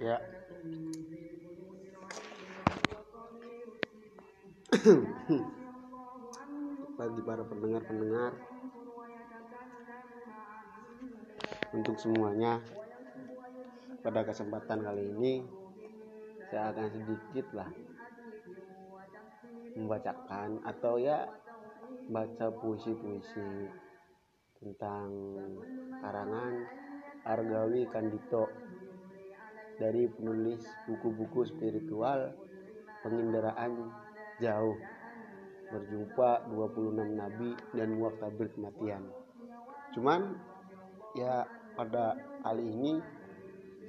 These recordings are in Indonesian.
ya. Bagi para pendengar-pendengar. Untuk semuanya pada kesempatan kali ini saya akan sedikit lah membacakan atau ya baca puisi-puisi tentang karangan Argawi Kandito. Dari penulis buku-buku spiritual penginderaan jauh. Berjumpa 26 nabi dan muak tabir kematian. Cuman ya pada kali ini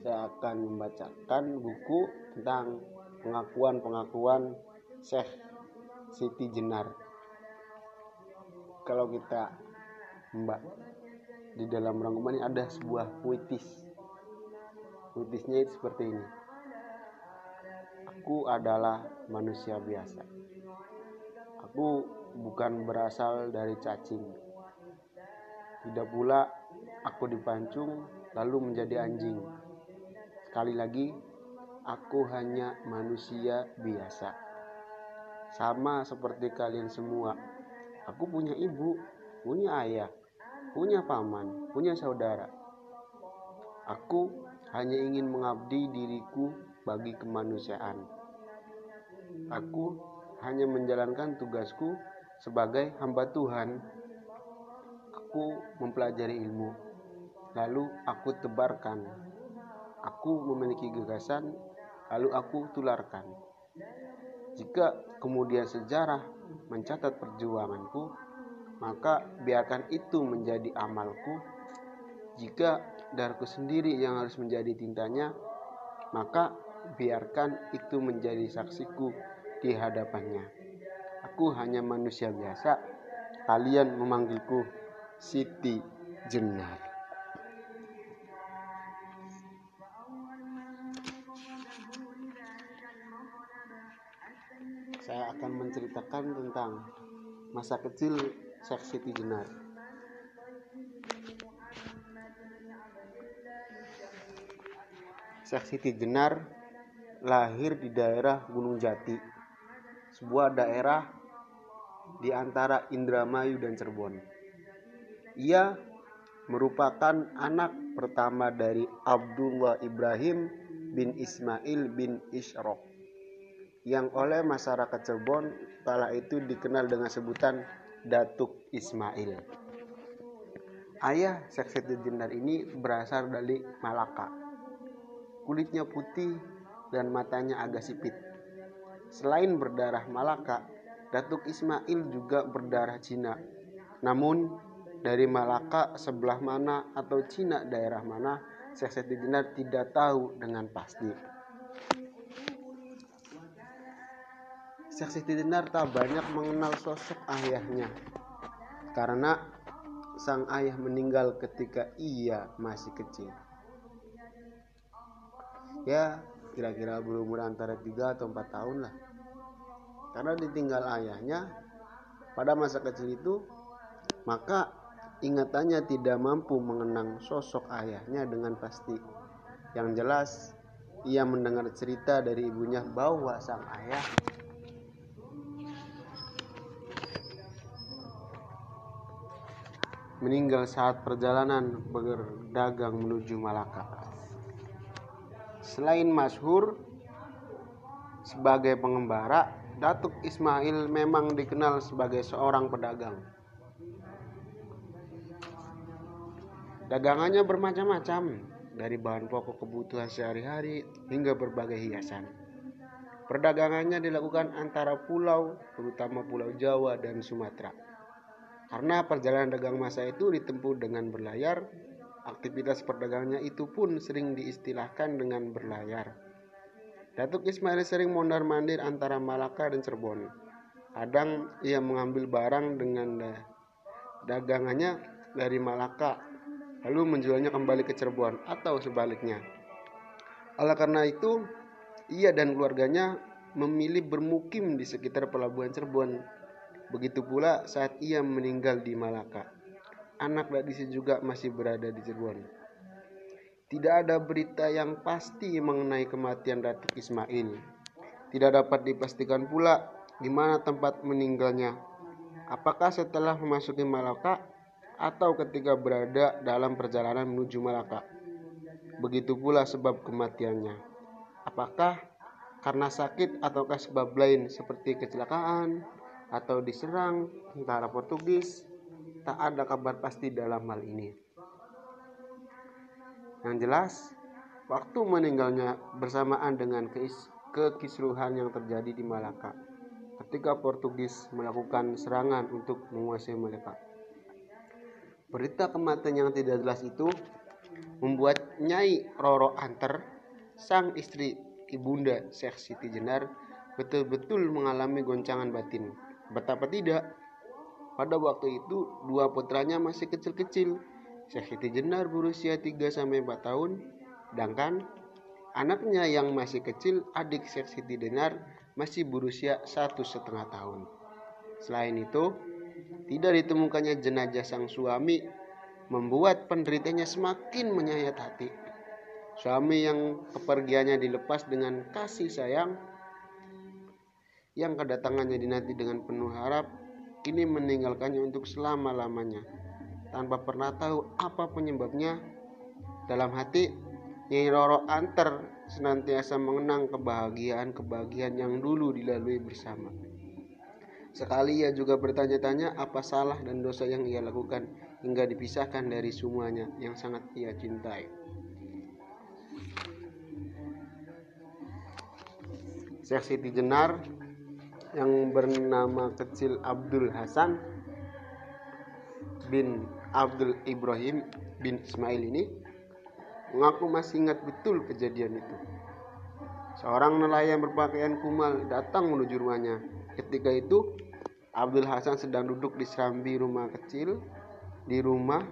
saya akan membacakan buku tentang pengakuan-pengakuan Syekh Siti Jenar. Kalau kita mbak di dalam rangkuman ini ada sebuah puitis puitisnya itu seperti ini aku adalah manusia biasa Aku bukan berasal dari cacing. Tidak pula aku dipancung lalu menjadi anjing. Sekali lagi, aku hanya manusia biasa. Sama seperti kalian semua. Aku punya ibu, punya ayah, punya paman, punya saudara. Aku hanya ingin mengabdi diriku bagi kemanusiaan. Aku hanya menjalankan tugasku sebagai hamba Tuhan. Aku mempelajari ilmu, lalu aku tebarkan. Aku memiliki gagasan, lalu aku tularkan. Jika kemudian sejarah mencatat perjuanganku, maka biarkan itu menjadi amalku. Jika darahku sendiri yang harus menjadi tintanya, maka biarkan itu menjadi saksiku di hadapannya. Aku hanya manusia biasa. Kalian memanggilku Siti Jenar. Saya akan menceritakan tentang masa kecil Syekh Siti Jenar. Syekh Siti Jenar lahir di daerah Gunung Jati, sebuah daerah di antara Indramayu dan Cirebon. Ia merupakan anak pertama dari Abdullah Ibrahim bin Ismail bin Ishrok yang oleh masyarakat Cirebon kala itu dikenal dengan sebutan Datuk Ismail. Ayah Seksetir Jendar ini berasal dari Malaka. Kulitnya putih dan matanya agak sipit. Selain berdarah Malaka, Datuk Ismail juga berdarah Cina. Namun, dari Malaka sebelah mana atau Cina daerah mana, Syekh Seti Jenar tidak tahu dengan pasti. Syekh Siti tak banyak mengenal sosok ayahnya. Karena sang ayah meninggal ketika ia masih kecil. Ya, kira-kira berumur antara 3 atau 4 tahun lah. Karena ditinggal ayahnya pada masa kecil itu maka ingatannya tidak mampu mengenang sosok ayahnya dengan pasti. Yang jelas ia mendengar cerita dari ibunya bahwa sang ayah meninggal saat perjalanan berdagang menuju Malaka. Selain masyhur sebagai pengembara, Datuk Ismail memang dikenal sebagai seorang pedagang. Dagangannya bermacam-macam, dari bahan pokok kebutuhan sehari-hari hingga berbagai hiasan. Perdagangannya dilakukan antara pulau, terutama Pulau Jawa dan Sumatera. Karena perjalanan dagang masa itu ditempuh dengan berlayar, Aktivitas perdagangannya itu pun sering diistilahkan dengan berlayar. Datuk Ismail sering mondar-mandir antara Malaka dan Cirebon. Kadang ia mengambil barang dengan dagangannya dari Malaka, lalu menjualnya kembali ke Cirebon atau sebaliknya. Oleh karena itu, ia dan keluarganya memilih bermukim di sekitar pelabuhan Cirebon. Begitu pula saat ia meninggal di Malaka anak gadisnya juga masih berada di Cirebon. Tidak ada berita yang pasti mengenai kematian Datuk Ismail. Tidak dapat dipastikan pula di mana tempat meninggalnya. Apakah setelah memasuki Malaka atau ketika berada dalam perjalanan menuju Malaka? Begitu pula sebab kematiannya. Apakah karena sakit ataukah sebab lain seperti kecelakaan atau diserang tentara Portugis? Tak ada kabar pasti dalam hal ini. Yang jelas, waktu meninggalnya bersamaan dengan kekisruhan yang terjadi di Malaka ketika Portugis melakukan serangan untuk menguasai Malaka. Berita kematian yang tidak jelas itu membuat Nyai Roro Anter, sang istri ibunda Syekh Siti Jenar, betul-betul mengalami goncangan batin. Betapa tidak, pada waktu itu dua putranya masih kecil-kecil Syekh Siti Jenar berusia 3-4 tahun, sedangkan anaknya yang masih kecil, adik Syekh Siti Jenar, masih berusia satu setengah tahun. Selain itu, tidak ditemukannya jenazah sang suami membuat penderitanya semakin menyayat hati. Suami yang kepergiannya dilepas dengan kasih sayang, yang kedatangannya dinanti dengan penuh harap, kini meninggalkannya untuk selama-lamanya tanpa pernah tahu apa penyebabnya. Dalam hati, Nyai Roro Anter senantiasa mengenang kebahagiaan-kebahagiaan yang dulu dilalui bersama. Sekali ia juga bertanya-tanya apa salah dan dosa yang ia lakukan hingga dipisahkan dari semuanya yang sangat ia cintai. Syekh Siti Jenar yang bernama kecil Abdul Hasan bin Abdul Ibrahim bin Ismail ini mengaku masih ingat betul kejadian itu. Seorang nelayan berpakaian kumal datang menuju rumahnya. Ketika itu, Abdul Hasan sedang duduk di serambi rumah kecil di rumah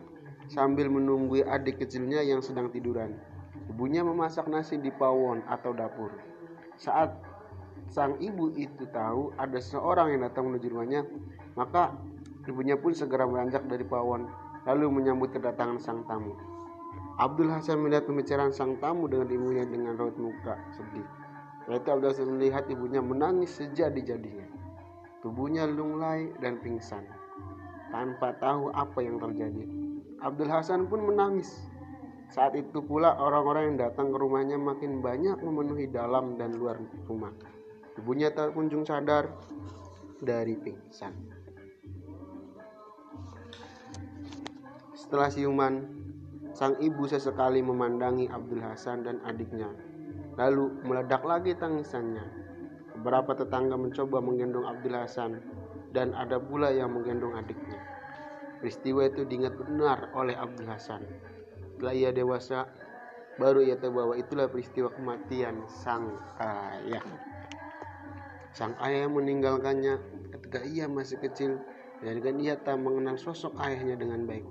sambil menunggu adik kecilnya yang sedang tiduran. Ibunya memasak nasi di pawon atau dapur. Saat sang ibu itu tahu ada seorang yang datang menuju rumahnya, maka ibunya pun segera beranjak dari pawon lalu menyambut kedatangan sang tamu. Abdul Hasan melihat pembicaraan sang tamu dengan ibunya dengan raut muka sedih. Lalu Abdul Hasan melihat ibunya menangis sejadi-jadinya. Tubuhnya lunglai dan pingsan. Tanpa tahu apa yang terjadi. Abdul Hasan pun menangis. Saat itu pula orang-orang yang datang ke rumahnya makin banyak memenuhi dalam dan luar rumah. Ibunya tak kunjung sadar dari pingsan. Setelah siuman, sang ibu sesekali memandangi Abdul Hasan dan adiknya. Lalu meledak lagi tangisannya. Beberapa tetangga mencoba menggendong Abdul Hasan dan ada pula yang menggendong adiknya. Peristiwa itu diingat benar oleh Abdul Hasan. Setelah ia dewasa, baru ia tahu bahwa itulah peristiwa kematian sang ayah. Sang ayah meninggalkannya ketika ia masih kecil dan ia tak mengenal sosok ayahnya dengan baik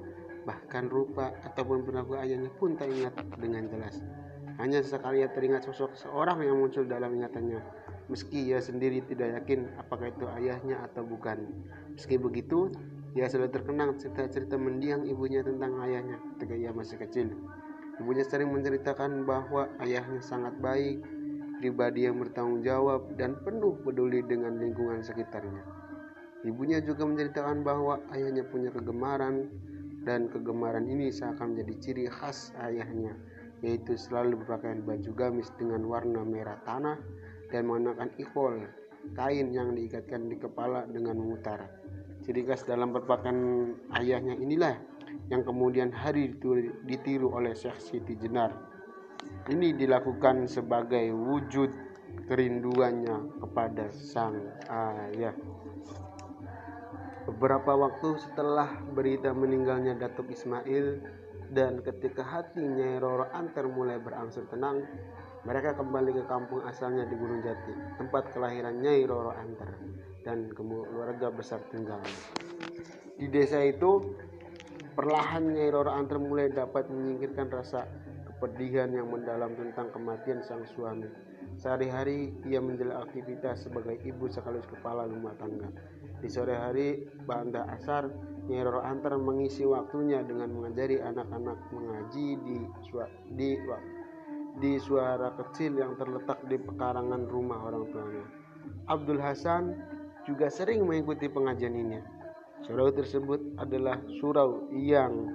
bahkan rupa ataupun perilaku ayahnya pun tak ingat dengan jelas. Hanya sesekali ia teringat sosok seorang yang muncul dalam ingatannya, meski ia sendiri tidak yakin apakah itu ayahnya atau bukan. Meski begitu, ia selalu terkenang cerita-cerita mendiang ibunya tentang ayahnya ketika ia masih kecil. Ibunya sering menceritakan bahwa ayahnya sangat baik, pribadi yang bertanggung jawab, dan penuh peduli dengan lingkungan sekitarnya. Ibunya juga menceritakan bahwa ayahnya punya kegemaran dan kegemaran ini seakan menjadi ciri khas ayahnya yaitu selalu berpakaian baju gamis dengan warna merah tanah dan mengenakan ikol kain yang diikatkan di kepala dengan memutar ciri khas dalam berpakaian ayahnya inilah yang kemudian hari ditiru oleh Syekh Siti Jenar ini dilakukan sebagai wujud kerinduannya kepada sang ayah Beberapa waktu setelah berita meninggalnya Datuk Ismail dan ketika hati Nyai Roro Anter mulai berangsur tenang, mereka kembali ke kampung asalnya di Gunung Jati, tempat kelahiran Nyai Roro Anter dan keluarga besar tinggalnya. Di desa itu, perlahan Nyai Roro Anter mulai dapat menyingkirkan rasa kepedihan yang mendalam tentang kematian sang suami. Sehari-hari ia menjalani aktivitas sebagai ibu sekaligus kepala rumah tangga. Di sore hari, Banda Asar, Nyai Roro Antar mengisi waktunya dengan mengajari anak-anak mengaji di di di suara kecil yang terletak di pekarangan rumah orang tuanya. Abdul Hasan juga sering mengikuti pengajian ini. Surau tersebut adalah surau yang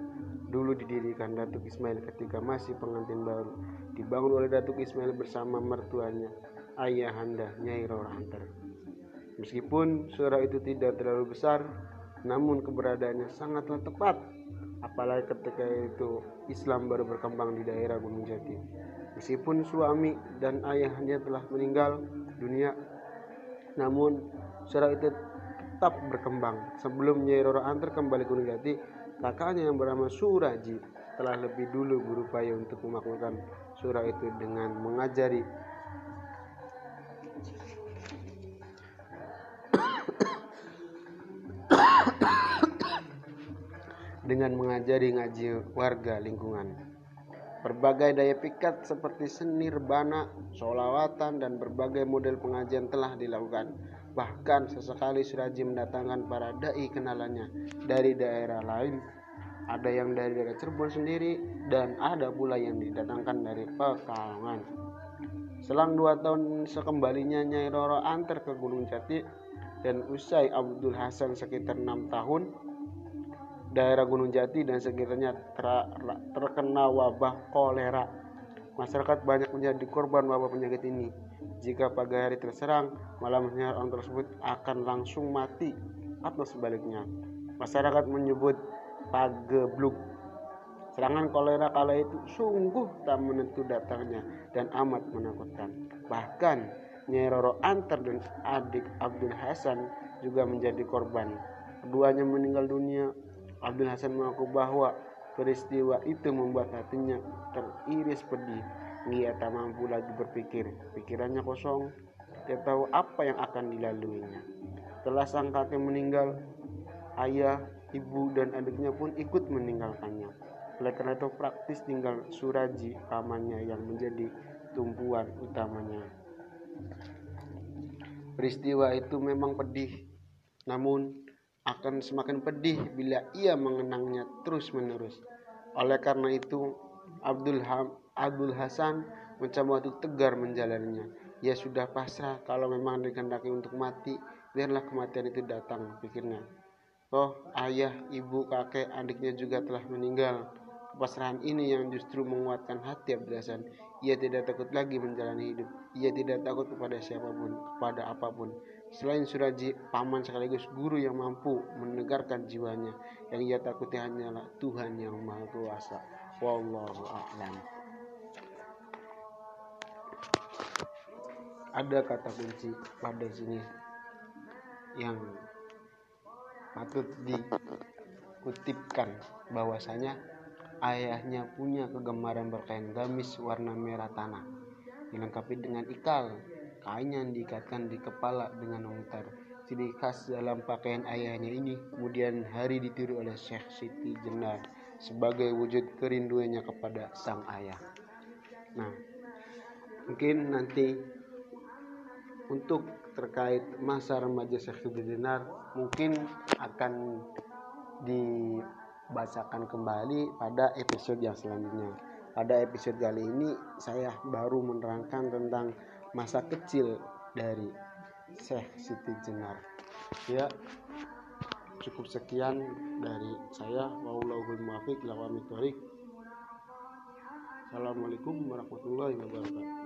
dulu didirikan Datuk Ismail ketika masih pengantin baru. Dibangun oleh Datuk Ismail bersama mertuanya, ayahanda Nyai Roro Antar. Meskipun surau itu tidak terlalu besar, namun keberadaannya sangatlah tepat apalagi ketika itu Islam baru berkembang di daerah Gunung Jati. Meskipun suami dan ayahnya telah meninggal dunia, namun surau itu tetap berkembang. Sebelum Nyai Roro Antar kembali Gunung Jati, kakaknya yang bernama Suraji telah lebih dulu berupaya untuk memakmurkan surau itu dengan mengajari dengan mengajari ngaji warga lingkungan. Berbagai daya pikat seperti seni rebana, solawatan, dan berbagai model pengajian telah dilakukan. Bahkan sesekali Suraji mendatangkan para dai kenalannya dari daerah lain. Ada yang dari daerah Cirebon sendiri dan ada pula yang didatangkan dari Pekalongan. Selang dua tahun sekembalinya Nyai Roro antar ke Gunung Jati dan usai Abdul Hasan sekitar enam tahun daerah Gunung Jati dan sekitarnya ter terkena wabah kolera. Masyarakat banyak menjadi korban wabah penyakit ini. Jika pagi hari terserang, malamnya orang tersebut akan langsung mati atau sebaliknya. Masyarakat menyebut pagebluk. Serangan kolera kala itu sungguh tak menentu datangnya dan amat menakutkan. Bahkan Nyai Roro Antar dan adik Abdul Hasan juga menjadi korban. Keduanya meninggal dunia Abdul Hasan mengaku bahwa peristiwa itu membuat hatinya teriris pedih. Ia tak mampu lagi berpikir, pikirannya kosong, tidak tahu apa yang akan dilaluinya. Setelah sang kakek meninggal, ayah, ibu, dan adiknya pun ikut meninggalkannya. Oleh karena itu praktis tinggal Suraji pamannya yang menjadi tumpuan utamanya. Peristiwa itu memang pedih, namun akan semakin pedih bila ia mengenangnya terus-menerus. Oleh karena itu, Abdul, ha Abdul Hasan mencoba untuk tegar menjalaninya. Ia sudah pasrah kalau memang dikehendaki untuk mati, biarlah kematian itu datang, pikirnya. Oh, ayah, ibu, kakek, adiknya juga telah meninggal. Kepasrahan ini yang justru menguatkan hati Abdul Hasan. Ia tidak takut lagi menjalani hidup. Ia tidak takut kepada siapa pun, kepada apa pun. Selain Suraji, paman sekaligus guru yang mampu menegarkan jiwanya. Yang ia takuti hanyalah Tuhan yang Maha Kuasa. Wallahu a'lam. Ada kata kunci pada sini yang patut dikutipkan bahwasanya ayahnya punya kegemaran berkain gamis warna merah tanah dilengkapi dengan ikal kain yang diikatkan di kepala dengan memutar. Ciri khas dalam pakaian ayahnya ini kemudian hari ditiru oleh Syekh Siti Jenar sebagai wujud kerinduannya kepada sang ayah. Nah, mungkin nanti untuk terkait masa remaja Syekh Jenar mungkin akan dibacakan kembali pada episode yang selanjutnya. Pada episode kali ini saya baru menerangkan tentang masa kecil dari Syekh Siti Jenar ya cukup sekian dari saya. Wallahul muwaffiq Assalamualaikum warahmatullahi wabarakatuh